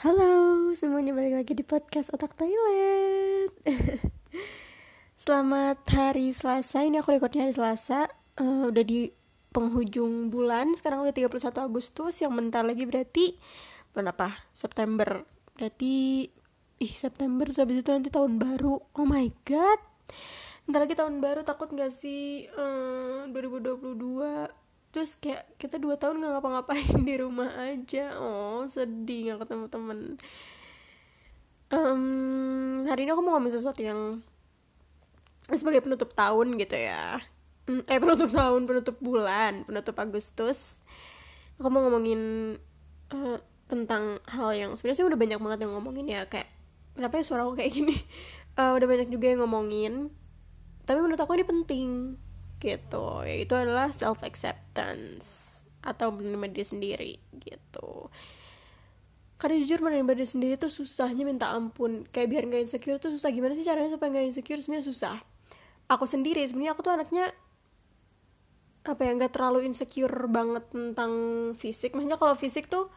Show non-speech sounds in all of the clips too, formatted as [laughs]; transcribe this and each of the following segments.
Halo, semuanya balik lagi di podcast Otak Toilet. [laughs] Selamat hari Selasa. Ini aku recordnya hari Selasa. Uh, udah di penghujung bulan. Sekarang udah 31 Agustus. Yang bentar lagi berarti bulan apa? September. Berarti ih September terus habis itu nanti tahun baru. Oh my god. Bentar lagi tahun baru takut gak sih uh, 2022 terus kayak kita dua tahun nggak ngapa-ngapain di rumah aja. Oh sedih nggak ketemu temen. Um, hari ini aku mau ngomongin sesuatu yang sebagai penutup tahun gitu ya. Mm, eh penutup tahun penutup bulan penutup Agustus. Aku mau ngomongin uh, tentang hal yang sebenarnya sih udah banyak banget yang ngomongin ya. Kayak kenapa ya suara aku kayak gini? Uh, [laughs] udah banyak juga yang ngomongin. Tapi menurut aku ini penting gitu. Yaitu adalah self acceptance atau menerima diri sendiri gitu. Karena jujur menerima diri sendiri tuh susahnya minta ampun. Kayak biar nggak insecure tuh susah. Gimana sih caranya supaya nggak insecure? Sebenarnya susah. Aku sendiri sebenarnya aku tuh anaknya apa ya nggak terlalu insecure banget tentang fisik. Maksudnya kalau fisik tuh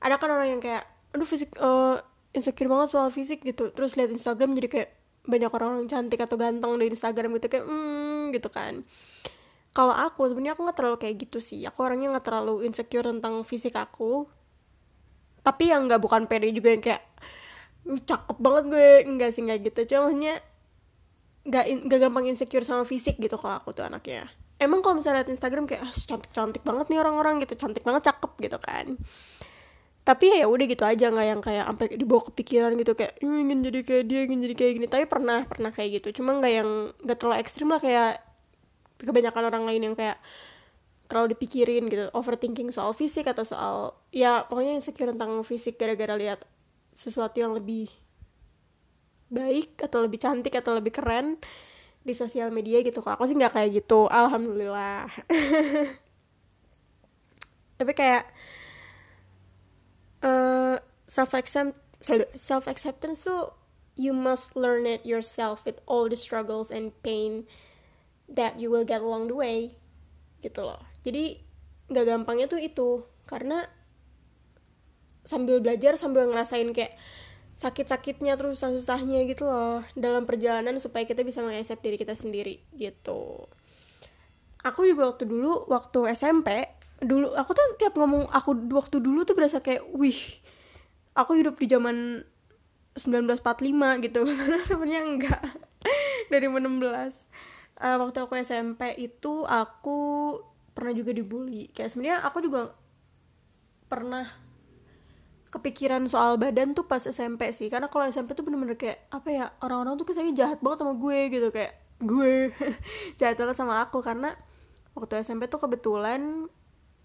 ada kan orang yang kayak aduh fisik uh, insecure banget soal fisik gitu. Terus lihat Instagram jadi kayak banyak orang-orang cantik atau ganteng di Instagram gitu kayak hmm gitu kan. Kalau aku sebenarnya aku nggak terlalu kayak gitu sih. Aku orangnya nggak terlalu insecure tentang fisik aku. Tapi yang nggak bukan pede juga yang kayak cakep banget gue. Enggak sih nggak gitu. Cuma maksudnya nggak nggak gampang insecure sama fisik gitu kalau aku tuh anaknya. Emang kalau misalnya liat Instagram kayak ah, cantik cantik banget nih orang-orang gitu. Cantik banget cakep gitu kan tapi ya udah gitu aja nggak yang kayak sampai dibawa kepikiran gitu kayak ingin jadi kayak dia ingin jadi kayak gini. Tapi pernah pernah kayak gitu. Cuma nggak yang nggak terlalu ekstrim lah kayak kebanyakan orang lain yang kayak terlalu dipikirin gitu. Overthinking soal fisik atau soal ya pokoknya insecure tentang fisik gara-gara lihat sesuatu yang lebih baik atau lebih cantik atau lebih keren di sosial media gitu. Kalau aku sih nggak kayak gitu. Alhamdulillah. [laughs] Tapi kayak uh, self accept self acceptance tuh you must learn it yourself with all the struggles and pain that you will get along the way gitu loh. Jadi nggak gampangnya tuh itu karena sambil belajar sambil ngerasain kayak sakit-sakitnya terus susah-susahnya gitu loh dalam perjalanan supaya kita bisa mengaccept diri kita sendiri gitu. Aku juga waktu dulu waktu SMP dulu aku tuh tiap ngomong aku waktu dulu tuh berasa kayak wih aku hidup di zaman 1945 gitu. [laughs] Karena sebenarnya enggak. [laughs] Dari 16 uh, waktu aku SMP itu aku pernah juga dibully. Kayak sebenarnya aku juga pernah kepikiran soal badan tuh pas SMP sih. Karena kalau SMP tuh bener-bener kayak apa ya orang-orang tuh kesannya jahat banget sama gue gitu. Kayak gue [laughs] jahat banget sama aku. Karena waktu SMP tuh kebetulan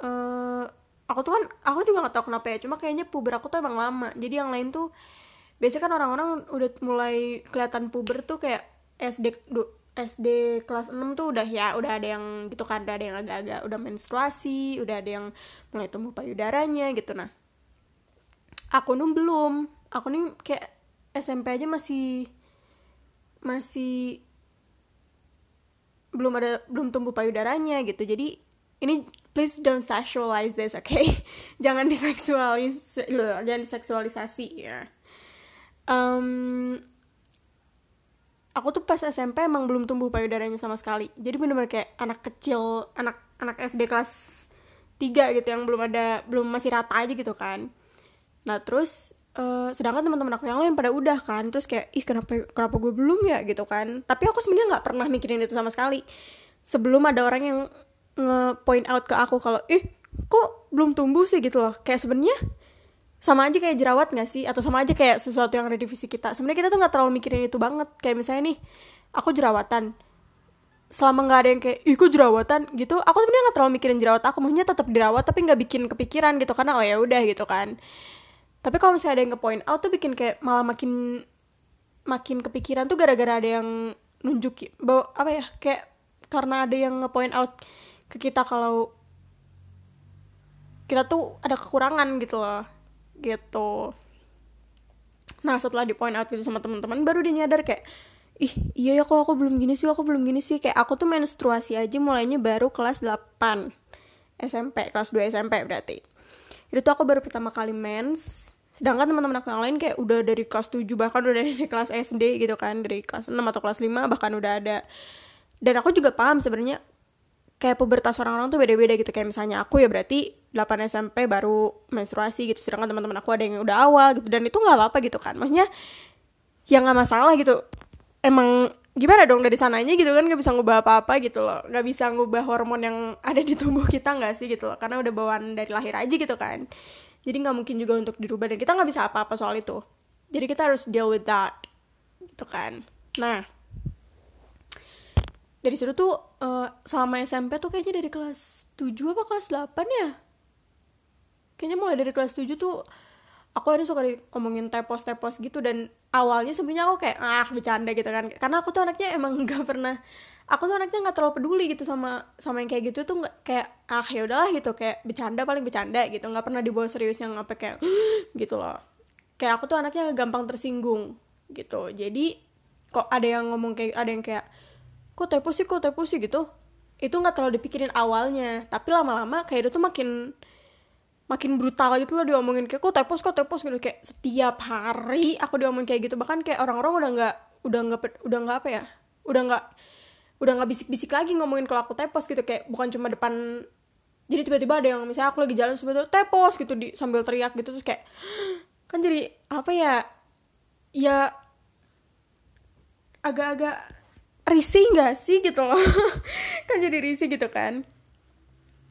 uh, aku tuh kan aku juga gak tau kenapa ya cuma kayaknya puber aku tuh emang lama. Jadi yang lain tuh biasanya kan orang-orang udah mulai kelihatan puber tuh kayak SD SD kelas 6 tuh udah ya udah ada yang gitu kan ada yang agak-agak udah menstruasi udah ada yang mulai tumbuh payudaranya gitu. Nah aku nih belum. Aku nih kayak SMP aja masih masih belum ada belum tumbuh payudaranya gitu. Jadi ini please don't sexualize this, oke? Okay? [laughs] jangan diseksualis, jangan diseksualisasi ya. Um, aku tuh pas SMP emang belum tumbuh payudaranya sama sekali. Jadi bener-bener kayak anak kecil, anak anak SD kelas 3 gitu yang belum ada, belum masih rata aja gitu kan. Nah terus Uh, sedangkan teman-teman aku yang lain pada udah kan terus kayak ih kenapa kenapa gue belum ya gitu kan tapi aku sebenarnya nggak pernah mikirin itu sama sekali sebelum ada orang yang nge-point out ke aku kalau ih kok belum tumbuh sih? Gitu loh. Kayak sebenarnya sama aja kayak jerawat gak sih? Atau sama aja kayak sesuatu yang ada di fisik kita. Sebenarnya kita tuh nggak terlalu mikirin itu banget. Kayak misalnya nih aku jerawatan. Selama nggak ada yang kayak ih kok jerawatan? Gitu aku sebenarnya nggak terlalu mikirin jerawat. Aku maunya tetap dirawat tapi nggak bikin kepikiran gitu. Karena oh ya udah gitu kan. Tapi kalau misalnya ada yang nge-point out tuh bikin kayak malah makin makin kepikiran tuh gara-gara ada yang nunjukin bahwa apa ya kayak karena ada yang nge-point out ke kita kalau kita tuh ada kekurangan gitu loh gitu. Nah setelah di point out gitu sama teman-teman baru dia nyadar kayak ih iya ya kok aku belum gini sih aku belum gini sih. Kayak aku tuh menstruasi aja mulainya baru kelas 8 SMP kelas 2 SMP berarti. Itu tuh aku baru pertama kali mens sedangkan teman-teman aku yang lain kayak udah dari kelas 7 bahkan udah dari [laughs] kelas SD gitu kan dari kelas 6 atau kelas 5 bahkan udah ada. Dan aku juga paham sebenarnya kayak pubertas orang-orang tuh beda-beda gitu. Kayak misalnya aku ya berarti 8 SMP baru menstruasi gitu. Sedangkan teman-teman aku ada yang udah awal gitu. Dan itu nggak apa-apa gitu kan. Maksudnya ya nggak masalah gitu. Emang gimana dong dari sananya gitu kan? Nggak bisa ngubah apa-apa gitu loh. Nggak bisa ngubah hormon yang ada di tubuh kita nggak sih gitu loh? Karena udah bawaan dari lahir aja gitu kan. Jadi nggak mungkin juga untuk dirubah. Dan kita nggak bisa apa-apa soal itu. Jadi kita harus deal with that gitu kan. Nah dari situ tuh uh, selama SMP tuh kayaknya dari kelas 7 apa kelas 8 ya? Kayaknya mulai dari kelas 7 tuh aku ada suka ngomongin tepos-tepos gitu. Dan awalnya sebenarnya aku kayak ah bercanda gitu kan. Karena aku tuh anaknya emang [laughs] nggak pernah aku tuh anaknya nggak terlalu peduli gitu sama sama yang kayak gitu tuh nggak kayak ah ya udahlah gitu. Kayak bercanda paling bercanda gitu. Nggak pernah dibawa serius yang apa kayak [gasps] gitu loh. Kayak aku tuh anaknya gampang tersinggung gitu. Jadi kok ada yang ngomong kayak ada yang kayak kok tepo sih kok tepo sih gitu. Itu nggak terlalu dipikirin awalnya tapi lama-lama kayak itu tuh makin makin brutal gitu loh diomongin. Kayak kok tepos kok tepos? gitu. Kayak setiap hari aku diomongin kayak gitu. Bahkan kayak orang-orang udah nggak udah nggak udah nggak apa ya udah nggak udah nggak bisik-bisik lagi ngomongin kalau aku tepos gitu. Kayak bukan cuma depan jadi tiba-tiba ada yang misalnya aku lagi jalan sebetulnya tepos gitu di sambil teriak gitu. Terus kayak kan jadi apa ya ya agak-agak risih gak sih gitu loh? [laughs] Kan jadi risih gitu kan.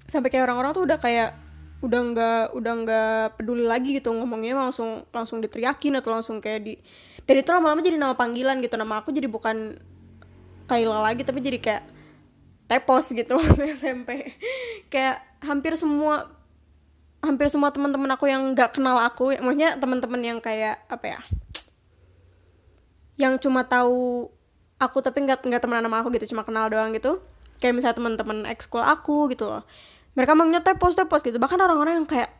Sampai kayak orang-orang tuh udah kayak udah nggak udah nggak peduli lagi gitu ngomongnya langsung langsung diteriakin atau langsung kayak di dan itu lama-lama jadi nama panggilan gitu. Nama aku jadi bukan Kayla lagi tapi jadi kayak tepos gitu SMP [laughs] kayak hampir semua hampir semua teman-teman aku yang nggak kenal aku maksudnya teman-teman yang kayak apa ya yang cuma tahu aku tapi nggak nggak temenan sama aku gitu cuma kenal doang gitu. Kayak misalnya teman-teman ekskul aku gitu loh. Mereka manggilnya tepos gitu. Bahkan orang-orang yang kayak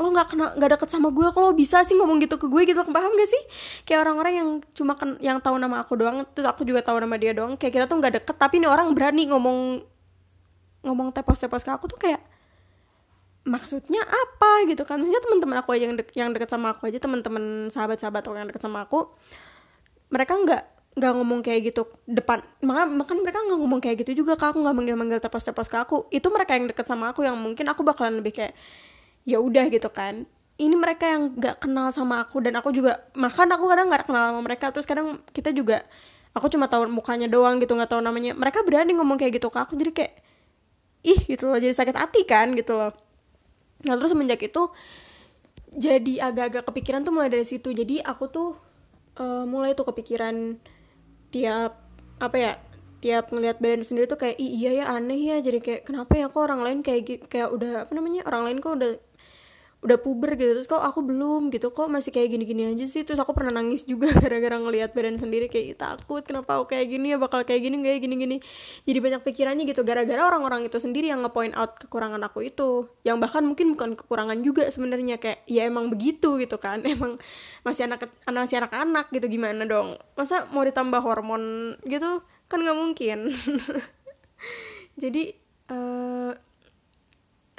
lo nggak kenal nggak deket sama gue kalau bisa sih ngomong gitu ke gue? gitu. Paham gak sih? Kayak orang-orang yang cuma ken yang tahu nama aku doang terus aku juga tahu nama dia doang kayak kita tuh nggak deket. Tapi ini orang berani ngomong ngomong tepos tepos ke aku tuh kayak maksudnya apa? gitu kan. Maksudnya teman-teman aku aja yang de yang deket sama aku aja teman-teman sahabat-sahabat aku yang deket sama aku mereka nggak nggak ngomong kayak gitu. Depan maka makan mereka nggak ngomong kayak gitu juga kak. Aku nggak manggil manggil tepos tepos ke aku. Itu mereka yang deket sama aku yang mungkin aku bakalan lebih kayak ya udah gitu kan. Ini mereka yang nggak kenal sama aku dan aku juga makan aku kadang nggak kenal sama mereka. Terus kadang kita juga aku cuma tahu mukanya doang gitu nggak tahu namanya. Mereka berani ngomong kayak gitu ke aku jadi kayak ih gitu loh. Jadi sakit hati kan gitu loh. Nah terus semenjak itu jadi agak-agak kepikiran tuh mulai dari situ. Jadi aku tuh uh, mulai tuh kepikiran tiap apa ya tiap ngelihat badan sendiri tuh kayak iya ya aneh ya. Jadi kayak kenapa ya kok orang lain kayak kayak udah apa namanya orang lain kok udah udah puber gitu terus kok aku belum gitu kok masih kayak gini-gini aja sih. Terus aku pernah nangis juga [laughs] gara-gara ngelihat badan sendiri kayak takut kenapa aku kayak gini ya bakal kayak gini kayak gini-gini. Jadi banyak pikirannya gitu gara-gara orang-orang itu sendiri yang ngepoint out kekurangan aku itu. Yang bahkan mungkin bukan kekurangan juga sebenarnya kayak ya emang begitu gitu kan. [laughs] Emang masih anak masih anak-anak gitu gimana dong? Masa mau ditambah hormon gitu? Kan nggak mungkin. [laughs] Jadi uh,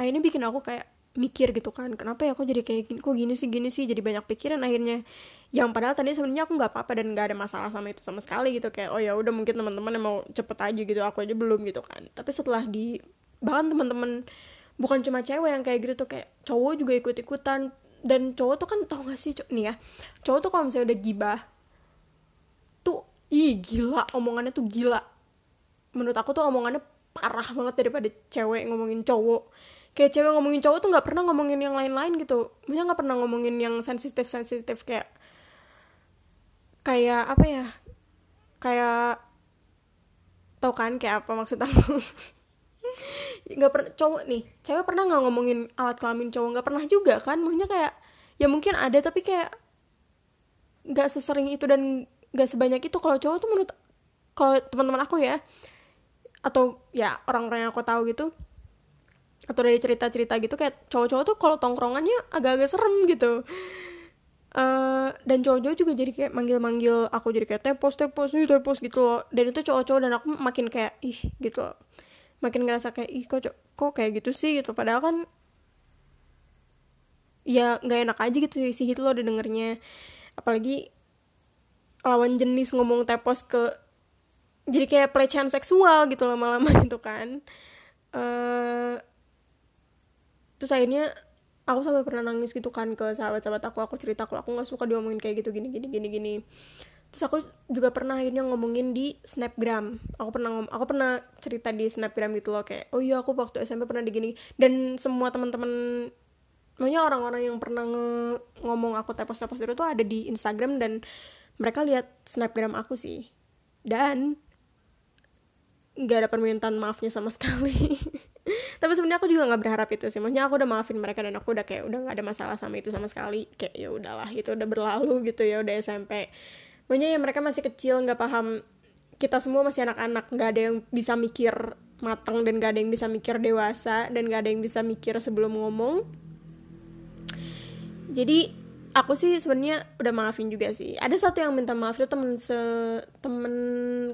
ini bikin aku kayak mikir gitu kan kenapa ya aku jadi kayak gini kok gini sih gini sih jadi banyak pikiran akhirnya. Yang padahal tadi sebenarnya aku nggak apa-apa dan nggak ada masalah sama itu sama sekali gitu kayak oh ya udah mungkin teman-teman mau cepet aja gitu aku aja belum gitu kan. Tapi setelah di bahkan teman-teman bukan cuma cewek yang kayak gitu tuh kayak cowok juga ikut ikutan dan cowok tuh kan tau gak sih nih ya cowok tuh kalau misalnya udah gibah tuh ih gila omongannya tuh gila. Menurut aku tuh omongannya parah banget daripada cewek ngomongin cowok kayak cewek ngomongin cowok tuh nggak pernah ngomongin yang lain-lain gitu. Maksudnya nggak pernah ngomongin yang sensitif sensitif kayak kayak apa ya? Kayak tau kan kayak apa maksud aku? [laughs] Nggak pernah cowok nih cewek pernah nggak ngomongin alat kelamin cowok? Nggak pernah juga kan? Maksudnya kayak ya mungkin ada tapi kayak nggak sesering itu dan nggak sebanyak itu. Kalau cowok tuh menurut kalau teman-teman aku ya atau ya orang-orang yang aku tahu gitu atau dari cerita-cerita gitu kayak cowok-cowok tuh kalau tongkrongannya agak-agak serem gitu. Uh, dan cowok-cowok juga jadi kayak manggil-manggil aku jadi kayak tepos tepos nih tepos gitu loh. Dan itu cowok-cowok dan aku makin kayak ih gitu loh. Makin ngerasa kayak ih kok kok kayak gitu sih gitu. Padahal kan ya nggak enak aja gitu si itu lo udah dengernya apalagi lawan jenis ngomong tepos ke jadi kayak pelecehan seksual gitu lama-lama gitu [laughs] kan. Uh, terus akhirnya aku sampai pernah nangis gitu kan ke sahabat-sahabat aku. Aku cerita kalau aku nggak suka diomongin kayak gitu gini gini gini gini. Terus aku juga pernah akhirnya ngomongin di snapgram. Aku pernah ngom aku pernah cerita di snapgram gitu loh kayak oh iya aku waktu SMP pernah digini dan semua teman-teman makanya orang-orang yang pernah nge ngomong aku tepos tepos itu tuh ada di Instagram dan mereka lihat snapgram aku sih. Dan nggak ada permintaan maafnya sama sekali [laughs] tapi sebenarnya aku juga nggak berharap itu sih. Maksudnya aku udah maafin mereka dan aku udah kayak udah nggak ada masalah sama itu sama sekali. Kayak ya udahlah itu udah berlalu gitu ya udah SMP Makanya ya mereka masih kecil nggak paham. Kita semua masih anak-anak nggak ada yang bisa mikir matang dan gak ada yang bisa mikir dewasa dan gak ada yang bisa mikir sebelum ngomong. Jadi aku sih sebenarnya udah maafin juga sih. Ada satu yang minta maaf itu temen se temen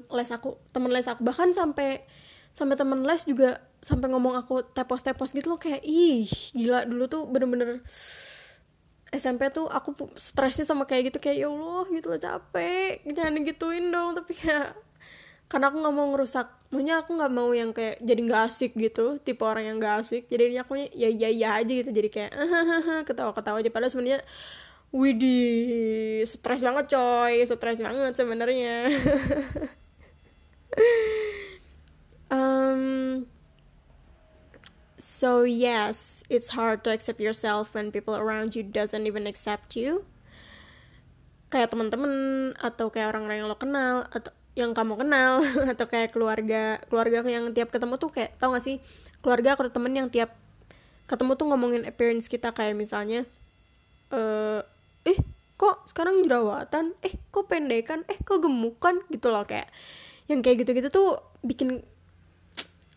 les aku temen les aku. Bahkan sampai sampai temen les juga sampai ngomong aku tepos tepos gitu loh kayak ih gila dulu tuh bener-bener SMP tuh aku stresnya sama kayak gitu kayak ya Allah gitu loh capek jangan digituin dong. Tapi kayak karena aku nggak mau ngerusak maunya aku nggak mau yang kayak jadi nggak asik gitu tipe orang yang nggak asik. Jadi aku ya ya ya aja gitu jadi kayak [laughs] ketawa ketawa aja. Padahal sebenarnya Widih, stres banget coy, stres banget sebenarnya. [laughs] So yes, it's hard to accept yourself when people around you doesn't even accept you. Kayak teman-teman atau kayak orang-orang yang lo kenal atau yang kamu kenal [laughs] atau kayak keluarga keluarga yang tiap ketemu tuh kayak tau gak sih? Keluarga atau temen yang tiap ketemu tuh ngomongin appearance kita kayak misalnya eh eh kok sekarang jerawatan? Eh kok pendekan? Eh kok gemukan? Gitu loh kayak. Yang kayak gitu-gitu tuh bikin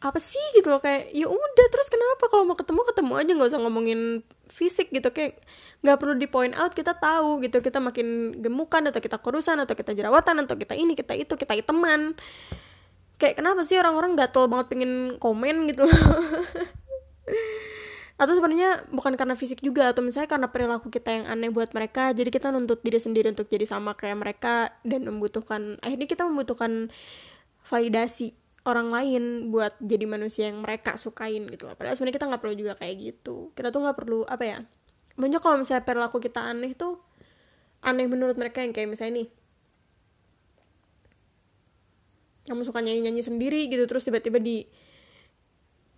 apa sih? gitu loh kayak ya udah terus kenapa? Kalau mau ketemu ketemu aja nggak usah ngomongin fisik gitu. Kayak nggak perlu di point out kita tahu gitu kita makin gemukan atau kita kurusan atau kita jerawatan atau kita ini kita itu kita teman. Kayak kenapa sih orang-orang gatel banget pengen komen gitu? [laughs] Atau sebenarnya bukan karena fisik juga atau misalnya karena perilaku kita yang aneh buat mereka jadi kita nuntut diri sendiri untuk jadi sama kayak mereka dan membutuhkan akhirnya kita membutuhkan validasi orang lain buat jadi manusia yang mereka sukain gitu loh. Padahal sebenarnya kita nggak perlu juga kayak gitu. Kita tuh nggak perlu apa ya? Banyak kalau misalnya perilaku kita aneh tuh aneh menurut mereka yang kayak misalnya nih kamu suka nyanyi nyanyi sendiri gitu terus tiba-tiba di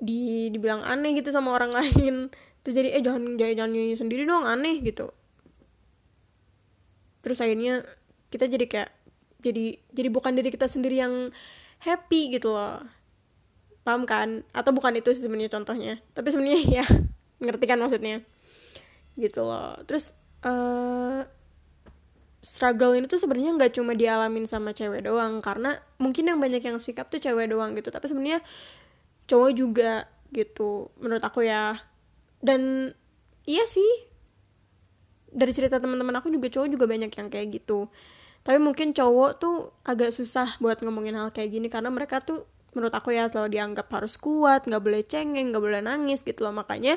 di dibilang aneh gitu sama orang [laughs] lain terus jadi eh jangan jangan, jangan nyanyi sendiri dong aneh gitu terus akhirnya kita jadi kayak jadi jadi bukan diri kita sendiri yang happy gitu loh. Paham kan? Atau bukan itu sih sebenarnya contohnya. Tapi sebenarnya [laughs] ya ngerti kan maksudnya? Gitu loh. Terus uh, struggle ini tuh sebenarnya nggak cuma dialamin sama cewek doang. Karena mungkin yang banyak yang speak up tuh cewek doang gitu. Tapi sebenarnya cowok juga gitu menurut aku ya. Dan iya sih. Dari cerita teman-teman aku juga cowok juga banyak yang kayak gitu tapi mungkin cowok tuh agak susah buat ngomongin hal kayak gini karena mereka tuh menurut aku ya selalu dianggap harus kuat nggak boleh cengeng nggak boleh nangis gitu loh. Makanya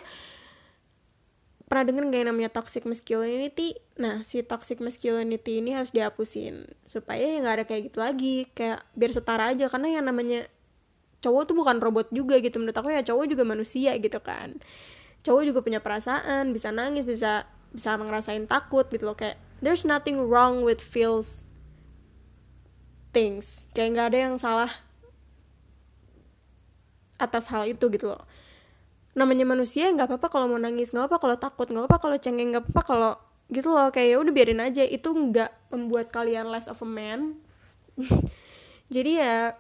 pernah denger gak yang namanya toxic masculinity? Nah si toxic masculinity ini harus dihapusin supaya ya nggak ada kayak gitu lagi. Kayak biar setara aja karena yang namanya cowok tuh bukan robot juga gitu. Menurut aku ya cowok juga manusia gitu kan. Cowok juga punya perasaan bisa nangis bisa bisa ngerasain takut gitu loh. Kayak there's nothing wrong with feels things. Kayak nggak ada yang salah atas hal itu gitu loh. Namanya manusia nggak apa-apa kalau mau nangis nggak apa kalau takut nggak apa kalau cengeng nggak apa kalau gitu loh. Kayak ya udah biarin aja. Itu nggak membuat kalian less of a man. [laughs] Jadi ya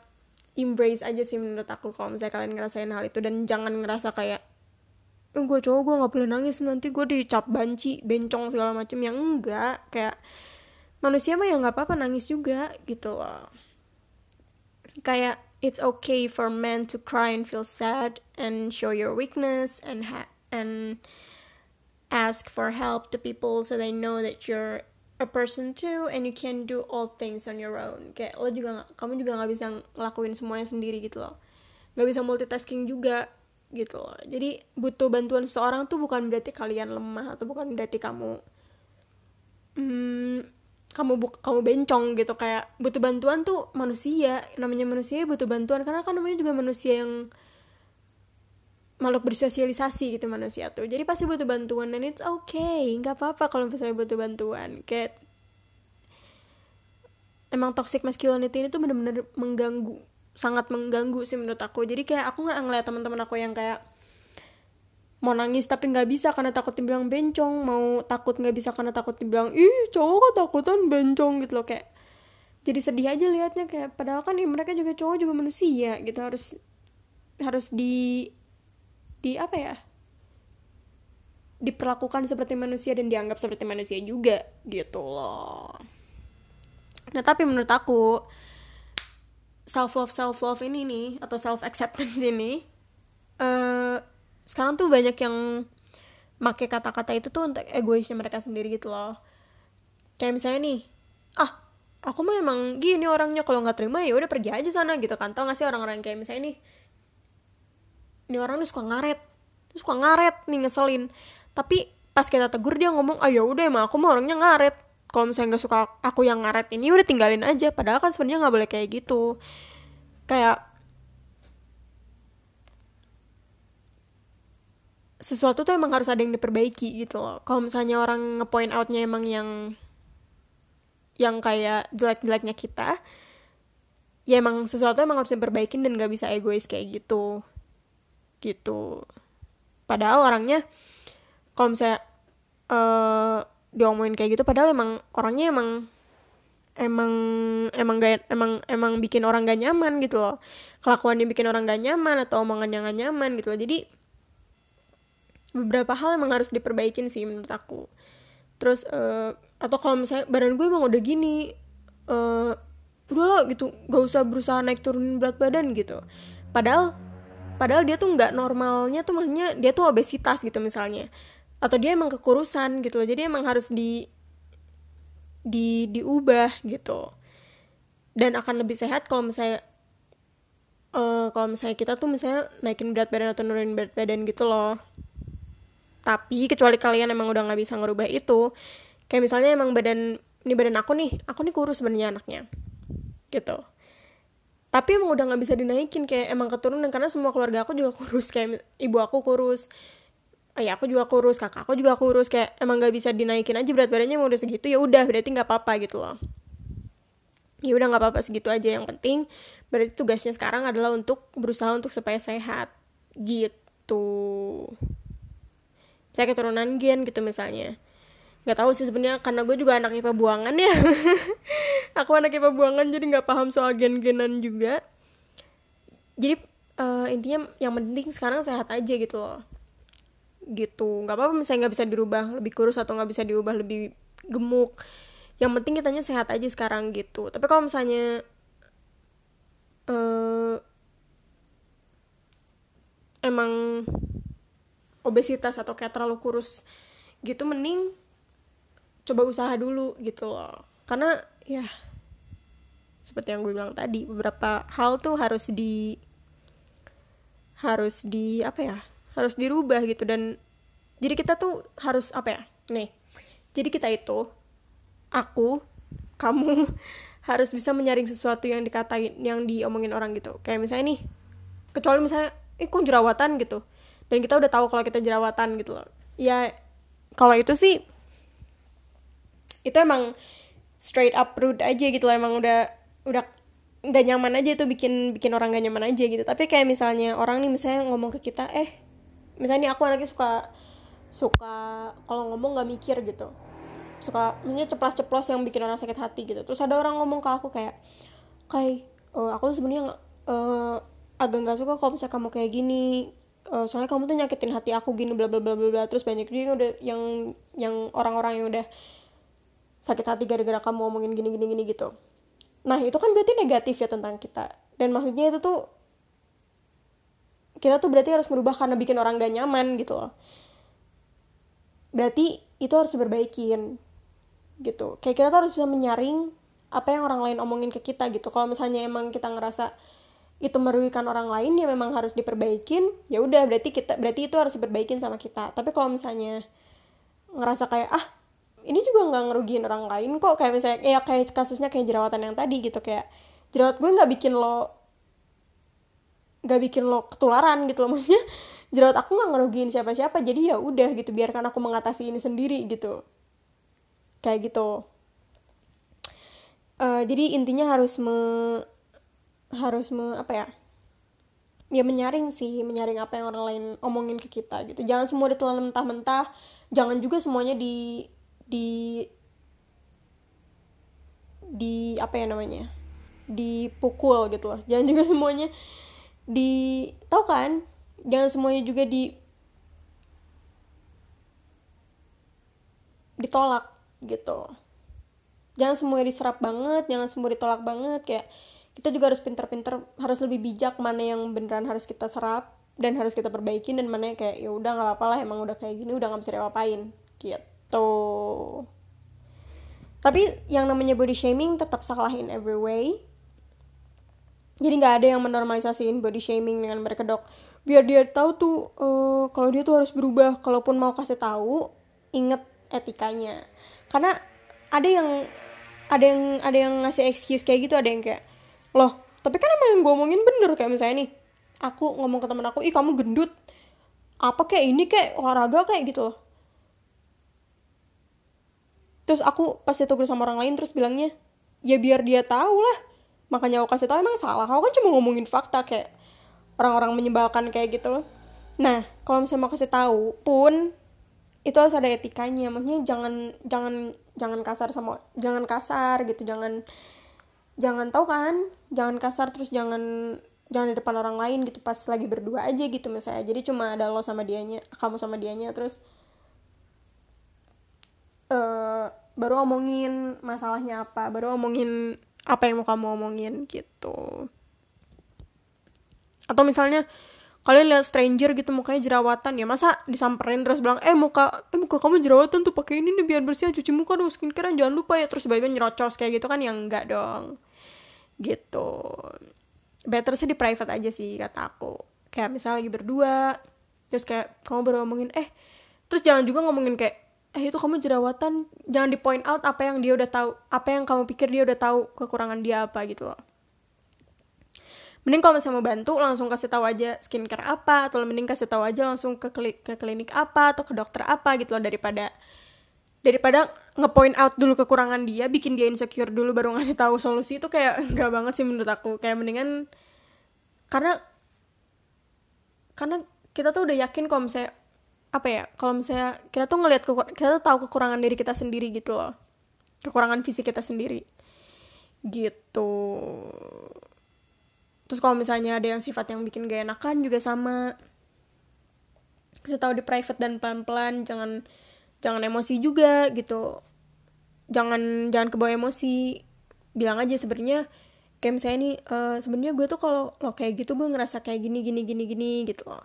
embrace aja sih menurut aku kalau misalnya kalian ngerasain hal itu. Dan jangan ngerasa kayak eh, gue cowok gue nggak boleh nangis nanti gue dicap banci bencong segala macem. Yang enggak kayak manusia mah ya nggak apa-apa nangis juga gitu loh. Kayak it's okay for men to cry and feel sad and show your weakness and ha and ask for help to people so they know that you're a person too and you can do all things on your own. Kayak lo juga gak, kamu juga nggak bisa ngelakuin semuanya sendiri gitu loh. Nggak bisa multitasking juga gitu loh. Jadi butuh bantuan seseorang tuh bukan berarti kalian lemah atau bukan berarti kamu hmm, kamu bu kamu bencong gitu. Kayak butuh bantuan tuh manusia. Namanya manusia butuh bantuan. Karena kan namanya juga manusia yang makhluk bersosialisasi gitu manusia tuh. Jadi pasti butuh bantuan dan it's okay. Nggak apa-apa kalau misalnya butuh bantuan. Kayak emang toxic masculinity ini tuh bener-bener mengganggu sangat mengganggu sih menurut aku. Jadi kayak aku nggak ngeliat teman-teman aku yang kayak mau nangis tapi nggak bisa karena takut dibilang bencong mau takut nggak bisa karena takut dibilang ih cowok ketakutan bencong gitu loh kayak jadi sedih aja liatnya kayak padahal kan ya, mereka juga cowok juga manusia gitu harus harus di di apa ya diperlakukan seperti manusia dan dianggap seperti manusia juga gitu loh. Nah tapi menurut aku self love self love ini nih atau self acceptance ini uh, sekarang tuh banyak yang make kata-kata itu tuh untuk egoisnya mereka sendiri gitu loh. Kayak misalnya nih ah aku mah emang gini orangnya kalau nggak terima ya udah pergi aja sana gitu kan. Tau gak sih orang-orang kayak misalnya nih ini orang tuh suka ngaret suka ngaret nih ngeselin. Tapi pas kita tegur dia ngomong ayo ah, udah emang aku mau orangnya ngaret kalau misalnya nggak suka aku yang ngaret ini udah tinggalin aja. Padahal kan sebenarnya nggak boleh kayak gitu. Kayak sesuatu tuh emang harus ada yang diperbaiki gitu loh. Kalau misalnya orang ngepoint outnya emang yang yang kayak jelek-jeleknya kita ya emang sesuatu emang harus diperbaikin dan gak bisa egois kayak gitu. Gitu. Padahal orangnya kalau misalnya uh, diomongin kayak gitu padahal emang orangnya emang emang emang gak emang emang bikin orang gak nyaman gitu loh. Kelakuannya bikin orang gak nyaman atau omongannya gak nyaman gitu loh. Jadi beberapa hal emang harus diperbaikin sih menurut aku. Terus uh, atau kalau misalnya badan gue emang udah gini uh, udah lah gitu gak usah berusaha naik turun berat badan gitu. Padahal padahal dia tuh nggak normalnya tuh maksudnya dia tuh obesitas gitu misalnya atau dia emang kekurusan gitu loh. Jadi emang harus di di diubah gitu. Dan akan lebih sehat kalau misalnya uh, kalau misalnya kita tuh misalnya naikin berat badan atau nurunin berat badan gitu loh. Tapi kecuali kalian emang udah nggak bisa ngerubah itu kayak misalnya emang badan ini badan aku nih aku nih kurus sebenarnya anaknya gitu. Tapi emang udah nggak bisa dinaikin kayak emang keturunan karena semua keluarga aku juga [laughs] kurus kayak ibu aku kurus ayah aku juga kurus kakak aku juga kurus kayak emang nggak bisa dinaikin aja berat badannya mau udah segitu ya udah berarti nggak apa-apa gitu loh. Ya udah nggak apa-apa segitu aja. Yang penting berarti tugasnya sekarang adalah untuk berusaha untuk supaya sehat gitu. Saya keturunan gen gitu misalnya. Nggak tahu sih sebenarnya karena gue juga anak IPA buangan ya. [laughs] Aku anak IPA buangan jadi nggak paham soal gen-genan juga. Jadi uh, intinya yang penting sekarang sehat aja gitu loh gitu. Nggak apa-apa misalnya nggak bisa dirubah lebih kurus atau nggak bisa diubah lebih gemuk. Yang penting kitanya sehat aja sekarang gitu. Tapi kalau misalnya uh, emang obesitas atau kayak terlalu kurus gitu mending coba usaha dulu gitu loh. Karena ya seperti yang gue bilang tadi beberapa hal tuh harus di harus di apa ya harus dirubah gitu. Dan jadi kita tuh harus apa ya nih. Jadi kita itu aku kamu [laughs] harus bisa menyaring sesuatu yang dikatain yang diomongin orang gitu. Kayak misalnya nih kecuali misalnya eh jerawatan? gitu. Dan kita udah tahu kalau kita jerawatan gitu loh. Ya kalau itu sih itu emang straight up rude aja gitu loh. Emang udah udah nggak nyaman aja itu bikin bikin orang gak nyaman aja gitu. Tapi kayak misalnya orang nih misalnya ngomong ke kita eh misalnya nih aku anaknya suka suka kalau ngomong nggak mikir gitu. Suka misalnya ceplos-ceplos yang bikin orang sakit hati gitu. Terus ada orang ngomong ke aku kayak kayak uh, aku tuh sebenarnya uh, agak nggak suka kalau misalnya kamu kayak gini. Uh, soalnya kamu tuh nyakitin hati aku gini bla bla bla bla. Terus banyak juga yang udah yang yang orang-orang yang udah sakit hati gara-gara kamu ngomongin gini gini gini gitu. Nah itu kan berarti negatif ya tentang kita. Dan maksudnya itu tuh kita tuh berarti harus merubah karena bikin orang gak nyaman gitu loh. Berarti itu harus diperbaikin gitu. Kayak kita tuh harus bisa menyaring apa yang orang lain omongin ke kita gitu. Kalau misalnya emang kita ngerasa itu merugikan orang lain ya memang harus diperbaikin. Ya udah berarti kita berarti itu harus diperbaikin sama kita. Tapi kalau misalnya ngerasa kayak ah ini juga nggak ngerugiin orang lain kok. Kayak misalnya ya kayak kasusnya kayak jerawatan yang tadi gitu. Kayak jerawat gue nggak bikin lo nggak bikin lo ketularan gitu loh. [laughs] Maksudnya jerawat aku nggak ngerugiin siapa-siapa jadi ya udah gitu biarkan aku mengatasi ini sendiri gitu. Kayak gitu. Uh, jadi intinya harus me harus me apa ya? Ya menyaring sih menyaring apa yang orang lain omongin ke kita gitu. Jangan semua ditelan mentah-mentah jangan juga semuanya di di di apa ya namanya? Dipukul gitu loh. Jangan juga [laughs] semuanya di tau kan? Jangan semuanya juga di ditolak gitu. Jangan semuanya diserap banget jangan semua ditolak banget kayak kita juga harus pinter-pinter harus lebih bijak mana yang beneran harus kita serap dan harus kita perbaiki dan mana yang kayak ya udah nggak apa-apa lah emang udah kayak gini udah nggak bisa diapa-apain gitu. Tapi yang namanya body shaming tetap salah in every way jadi nggak ada yang menormalisasiin body shaming dengan berkedok biar dia tahu tuh uh, kalau dia tuh harus berubah. Kalaupun mau kasih tahu inget etikanya. Karena ada yang ada yang ada yang ngasih excuse kayak gitu ada yang kayak loh tapi kan emang yang gue omongin bener. Kayak misalnya nih aku ngomong ke temen aku ih kamu gendut. Apa kayak ini kayak olahraga kayak gitu terus aku pas ditegur sama orang lain terus bilangnya ya biar dia tahu lah makanya aku kasih tahu emang salah? Aku kan cuma ngomongin fakta kayak orang-orang menyebalkan kayak gitu. Nah kalau misalnya mau kasih tahu pun itu harus ada etikanya. Maksudnya jangan jangan jangan kasar sama jangan kasar gitu. Jangan jangan tahu kan? Jangan kasar terus jangan jangan di depan orang lain gitu pas lagi berdua aja gitu misalnya. Jadi cuma ada lo sama dianya kamu sama dianya terus uh, baru omongin masalahnya apa baru omongin apa yang mau kamu omongin gitu. Atau misalnya kalian lihat stranger gitu mukanya jerawatan ya masa disamperin terus bilang eh muka eh muka kamu jerawatan tuh pakai ini nih biar bersih cuci muka dong skincare jangan lupa ya. Terus tiba-tiba nyerocos kayak gitu kan yang enggak dong. Gitu. Better sih di private aja sih kata aku. Kayak misalnya lagi berdua terus kayak kamu baru ngomongin eh terus jangan juga ngomongin kayak eh itu kamu jerawatan jangan di point out apa yang dia udah tahu apa yang kamu pikir dia udah tahu kekurangan dia apa gitu loh. Mending kalau misalnya mau bantu langsung kasih tahu aja skincare apa atau mending kasih tahu aja langsung ke klinik, ke klinik apa atau ke dokter apa gitu loh daripada daripada ngepoint out dulu kekurangan dia bikin dia insecure dulu baru ngasih tahu solusi itu kayak [laughs] enggak banget sih menurut aku. Kayak mendingan karena karena kita tuh udah yakin kalau misalnya apa ya kalau misalnya kita tuh ngelihat kita tuh tahu kekurangan diri kita sendiri gitu loh. Kekurangan fisik kita sendiri. Gitu. Terus kalau misalnya ada yang sifat yang bikin gak enakan juga sama. Kasih tahu di private dan pelan-pelan jangan jangan emosi juga gitu. Jangan jangan kebawa emosi. Bilang aja sebenarnya kayak misalnya nih uh, sebenarnya gue tuh kalau lo kayak gitu gue ngerasa kayak gini gini gini gini gitu loh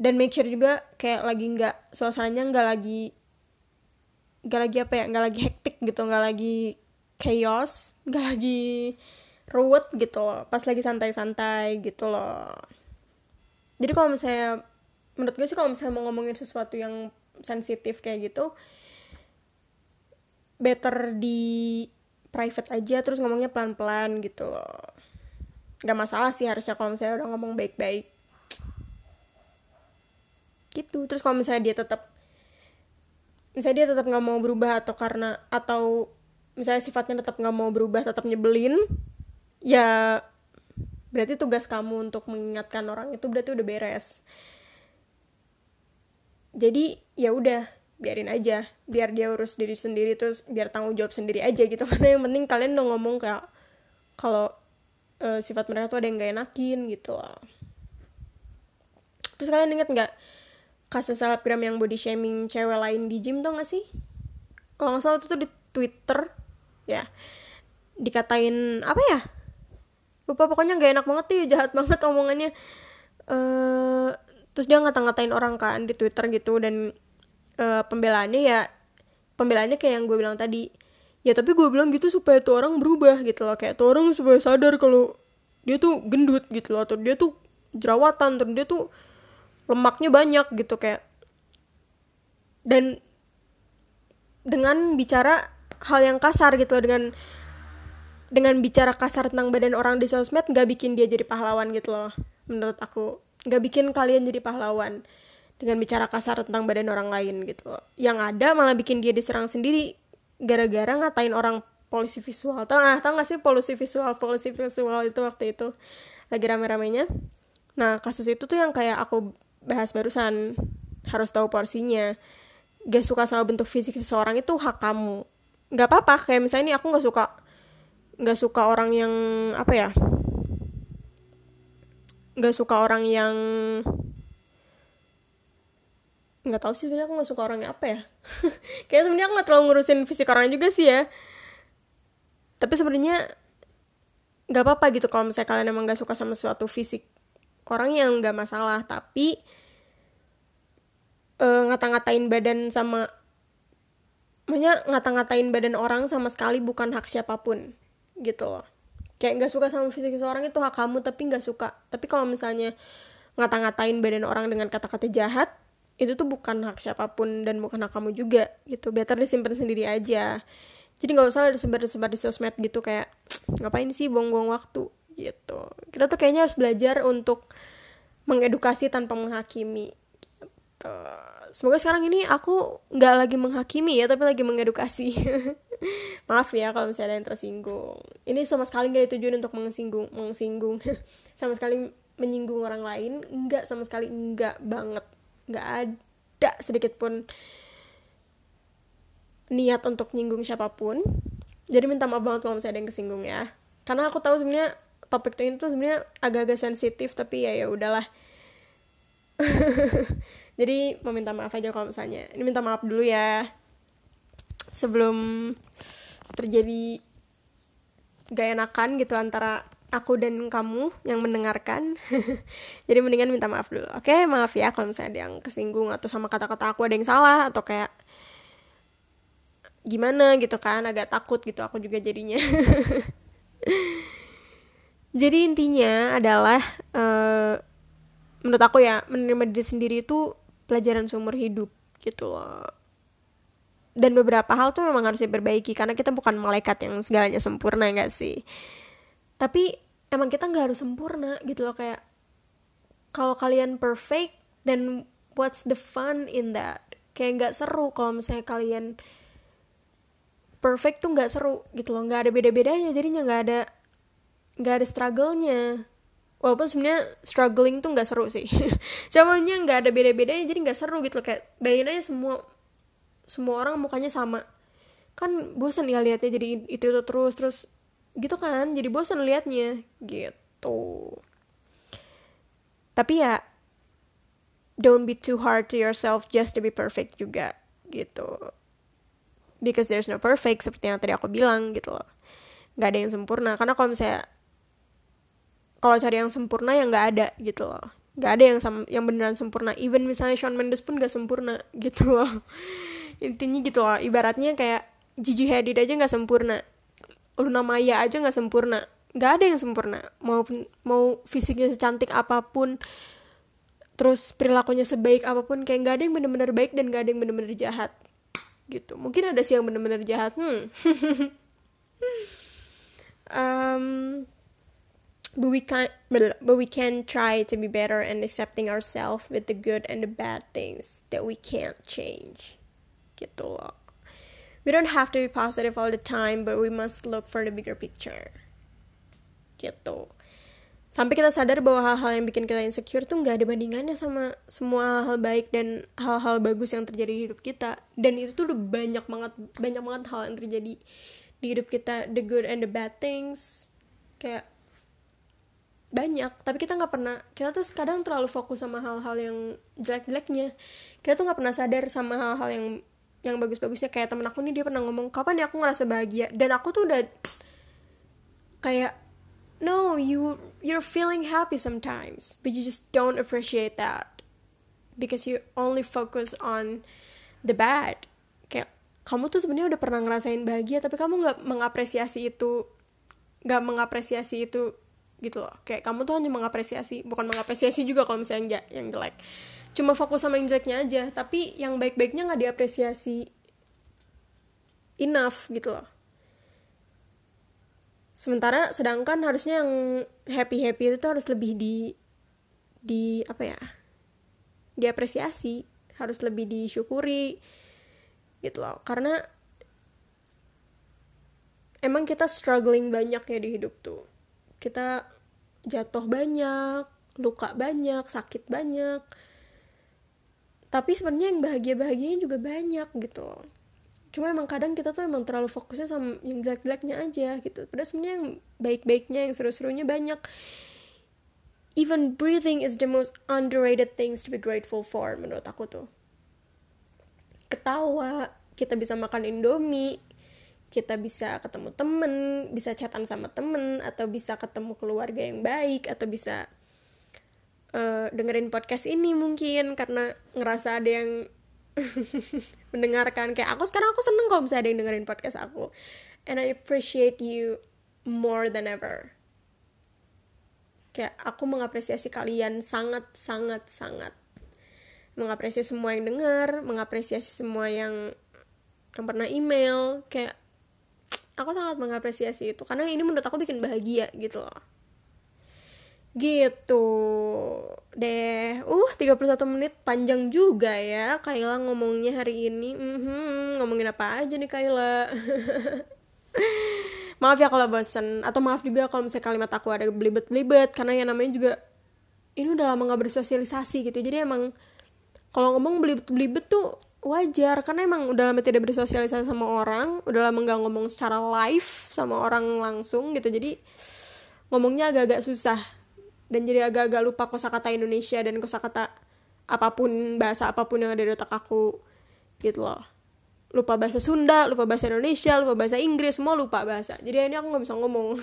dan make sure juga kayak lagi nggak suasananya nggak lagi nggak lagi apa ya nggak lagi hektik gitu nggak lagi chaos nggak lagi ruwet gitu loh. Pas lagi santai-santai gitu loh. Jadi kalau misalnya menurut gue sih kalau misalnya mau ngomongin sesuatu yang sensitif kayak gitu better di private aja terus ngomongnya pelan-pelan gitu loh. Nggak masalah sih harusnya kalau misalnya udah ngomong baik-baik gitu. Terus kalau misalnya dia tetap misalnya dia tetap nggak mau berubah atau karena atau misalnya sifatnya tetap nggak mau berubah tetap nyebelin ya berarti tugas kamu untuk mengingatkan orang itu berarti udah beres. Jadi ya udah biarin aja. Biar dia urus diri sendiri terus biar tanggung jawab sendiri aja gitu. [laughs] Karena yang penting kalian udah ngomong kayak kalau uh, sifat mereka tuh ada yang gak enakin gitu loh terus kalian inget nggak kasus selebgram yang body shaming cewek lain di gym tuh gak sih? Kalau nggak salah itu tuh di twitter ya. Dikatain apa ya? Lupa pokoknya gak enak banget sih jahat banget omongannya. Uh, terus dia ngata-ngatain orang kan di twitter gitu dan uh, pembelaannya ya pembelaannya kayak yang gue bilang tadi. Ya tapi gue bilang gitu supaya tuh orang berubah gitu loh. Kayak tuh orang supaya sadar kalau dia tuh gendut gitu loh atau dia tuh jerawatan terus dia tuh lemaknya banyak gitu kayak dan dengan bicara hal yang kasar gitu loh dengan dengan bicara kasar tentang badan orang di sosmed nggak bikin dia jadi pahlawan gitu loh menurut aku. Nggak bikin kalian jadi pahlawan dengan bicara kasar tentang badan orang lain gitu loh. Yang ada malah bikin dia diserang sendiri gara-gara ngatain orang polisi visual. Tau ah tau gak sih polusi visual polusi visual itu waktu itu? Lagi rame-ramenya. Nah kasus itu tuh yang kayak aku bahas barusan harus tahu porsinya. Gak suka sama bentuk fisik seseorang itu hak kamu. Nggak apa-apa kayak misalnya ini aku nggak suka nggak suka orang yang apa ya nggak suka orang yang nggak tahu sih sebenarnya aku nggak suka orangnya apa ya. [laughs] Kayak sebenarnya aku nggak terlalu ngurusin fisik orang juga sih ya. Tapi sebenarnya nggak apa-apa gitu kalau misalnya kalian emang nggak suka sama suatu fisik orang yang nggak masalah tapi uh, ngata-ngatain badan sama makanya ngata-ngatain badan orang sama sekali bukan hak siapa pun gitu. Loh kayak nggak suka sama fisik seseorang itu hak kamu tapi nggak suka. Tapi kalau misalnya ngata-ngatain badan orang dengan kata-kata jahat itu tuh bukan hak siapa pun dan bukan hak kamu juga gitu. Better disimpan sendiri aja. Jadi nggak usah disebar-sebar di sosmed gitu kayak ngapain sih buang-buang waktu kita tuh kayaknya harus belajar untuk mengedukasi tanpa menghakimi gitu. semoga sekarang ini aku nggak lagi menghakimi ya tapi lagi mengedukasi. [laughs] Maaf ya kalau misalnya ada yang tersinggung. Ini sama sekali nggak ditujuin untuk mengsinggung mengsinggung. [laughs] Sama sekali menyinggung orang lain nggak sama sekali nggak banget. Nggak ada sedikit pun niat untuk nyinggung siapa pun. Jadi minta maaf banget kalau misalnya ada yang kesinggung ya. Karena aku tahu sebenarnya topik ini tuh sebenarnya agak-agak sensitif tapi ya ya udahlah. [laughs] Jadi mau minta maaf aja kalau misalnya. Ini minta maaf dulu ya. Sebelum terjadi gak enakan gitu antara aku dan kamu yang mendengarkan. [laughs] Jadi mendingan minta maaf dulu. Oke maaf ya kalau misalnya ada yang kesinggung atau sama kata-kata aku ada yang salah atau kayak gimana gitu kan agak takut gitu aku juga jadinya [laughs] jadi intinya adalah uh, menurut aku ya menerima diri sendiri itu pelajaran seumur hidup gitu loh. Dan beberapa hal tuh memang harus diperbaiki karena kita bukan malaikat yang segalanya sempurna gak sih? Tapi emang kita nggak harus sempurna gitu loh kayak kalau kalian perfect then what's the fun in that? Kayak nggak seru kalau misalnya kalian perfect tuh nggak seru gitu loh. Nggak ada beda-bedanya jadinya nggak ada nggak ada struggle-nya. Walaupun sebenarnya struggling tuh nggak seru sih. [laughs] Cumannya nggak ada beda-bedanya jadi nggak seru gitu loh. Kayak bayangin aja semua semua orang mukanya sama. Kan bosan ya liatnya jadi itu itu terus terus gitu kan. Jadi bosan liatnya gitu. Tapi ya don't be too hard to yourself just to be perfect juga gitu. Because there's no perfect seperti yang tadi aku bilang gitu loh. Nggak ada yang sempurna. Karena kalau misalnya kalau cari yang sempurna ya nggak ada gitu loh. Nggak ada yang sama yang beneran sempurna. Even misalnya Shawn Mendes pun gak sempurna [laughs] gitu loh. Intinya gitu loh. Ibaratnya kayak Gigi Hadid aja nggak sempurna. Luna Maya aja nggak sempurna. Nggak ada yang sempurna. Mau mau fisiknya secantik apa pun terus perilakunya sebaik apa pun kayak nggak ada yang bener-bener baik dan nggak ada yang bener-bener jahat. Gitu. Mungkin ada sih yang benar-benar jahat. Hmm. [laughs] Um, but we can but we can try to be better and accepting ourselves with the good and the bad things that we can't change. Gitu loh we don't have to be positive all the time but we must look for the bigger picture. Gitu sampai kita sadar bahwa hal-hal yang bikin kita insecure tuh nggak ada bandingannya sama semua hal-hal baik dan hal-hal bagus yang terjadi di hidup kita. Dan itu tuh udah banyak banget banyak banget hal yang terjadi di hidup kita. The good and the bad things. Kayak banyak tapi kita nggak pernah kita tuh kadang terlalu fokus sama hal-hal yang jelek-jeleknya. Kita tuh nggak pernah sadar sama hal-hal yang yang bagus-bagusnya. Kayak temen aku nih dia pernah ngomong kapan ya aku ngerasa bahagia? Dan aku tuh udah kayak no you you're feeling happy sometimes but you just don't appreciate that because you only focus on the bad. Kayak kamu tuh sebenarnya udah pernah ngerasain bahagia tapi kamu nggak mengapresiasi itu nggak mengapresiasi itu gitu loh. Kayak kamu tuh hanya mengapresiasi bukan mengapresiasi juga kalau misalnya yang, yang jelek. Cuma fokus sama yang jeleknya aja tapi yang baik-baiknya nggak diapresiasi enough gitu loh. Sementara sedangkan harusnya yang happy happy itu harus lebih di di apa ya diapresiasi harus lebih disyukuri gitu loh. Karena emang kita struggling banyak ya di hidup tuh kita jatuh banyak luka banyak sakit banyak. Tapi sebenarnya yang bahagia bahagianya juga banyak gitu cuma emang kadang kita tuh emang terlalu fokusnya sama yang jelek-jeleknya aja gitu. Padahal sebenarnya yang baik-baiknya yang seru-serunya banyak. Even breathing is the most underrated things to be grateful for menurut aku tuh. Ketawa kita bisa makan indomie kita bisa ketemu temen bisa chatan sama temen atau bisa ketemu keluarga yang baik atau bisa uh, dengerin podcast ini mungkin karena ngerasa ada yang [laughs] mendengarkan. Kayak aku sekarang aku seneng kalau bisa ada yang dengerin podcast aku. And I appreciate you more than ever. Kayak aku mengapresiasi kalian sangat sangat sangat. Mengapresiasi semua yang dengar mengapresiasi semua yang yang pernah email. Kayak aku sangat mengapresiasi itu karena ini menurut aku bikin bahagia gitu loh. Gitu. Deh uh 31 menit panjang juga ya Kayla ngomongnya hari ini. Mm -hmm, ngomongin apa aja nih Kayla [laughs] maaf ya kalau bosen atau maaf juga kalau misalnya kalimat aku ada belibet-belibet karena yang namanya juga ini udah lama gak bersosialisasi gitu. Jadi emang kalau ngomong belibet-belibet tuh wajar karena emang udah lama tidak bersosialisasi sama orang udah lama gak ngomong secara live sama orang langsung gitu jadi ngomongnya agak-agak susah. Dan jadi agak-agak lupa kosakata Indonesia dan kosakata apa pun bahasa apa pun yang ada di otak aku gitu loh. Lupa bahasa Sunda lupa bahasa Indonesia lupa bahasa Inggris semua lupa bahasa. Jadi ini aku nggak bisa ngomong. [laughs]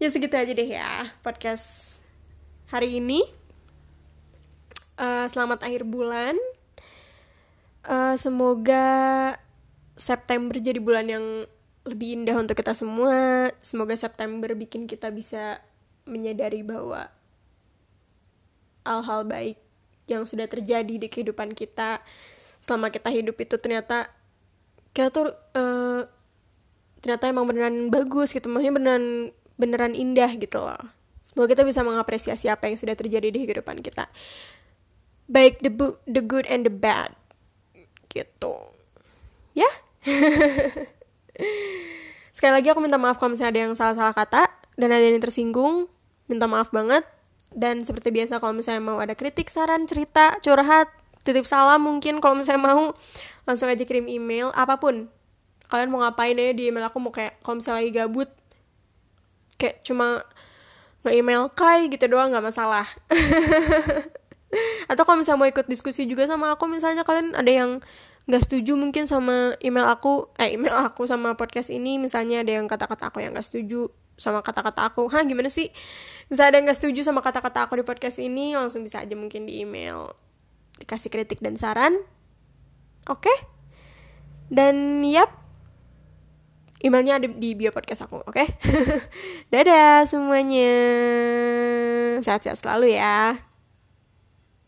Ya segitu aja deh ya podcast hari ini uh, selamat akhir bulan. Uh, semoga September jadi bulan yang lebih indah untuk kita semua. Semoga September bikin kita bisa menyadari bahwa hal-hal baik yang sudah terjadi di kehidupan kita selama kita hidup itu ternyata kita tuh uh, ternyata emang beneran bagus gitu. Maksudnya beneran beneran indah gitu loh. Semoga kita bisa mengapresiasi apa yang sudah terjadi di kehidupan kita baik the the good and the bad. Gitu. Ya? [laughs] Sekali lagi aku minta maaf kalau misalnya ada yang salah-salah kata dan ada yang tersinggung. Minta maaf banget. Dan seperti biasa kalau misalnya mau ada kritik saran cerita curhat titip salam mungkin kalau misalnya mau langsung aja kirim email apa pun. Kalian mau ngapain ya di email aku mau kayak kalau misalnya lagi gabut kayak cuma nge-email kai gitu doang nggak masalah [laughs] atau kalau misalnya mau ikut diskusi juga sama aku misalnya kalian ada yang nggak setuju mungkin sama email aku eh email aku sama podcast ini misalnya ada yang kata-kata aku yang nggak setuju sama kata-kata aku. Hah gimana sih? Misalnya ada yang nggak setuju sama kata-kata aku di podcast ini langsung bisa aja mungkin di email dikasih kritik dan saran. Oke? Okay? dan yap. Emailnya ada di bio podcast aku oke? Okay? [laughs] dadah semuanya. Sehat-sehat selalu ya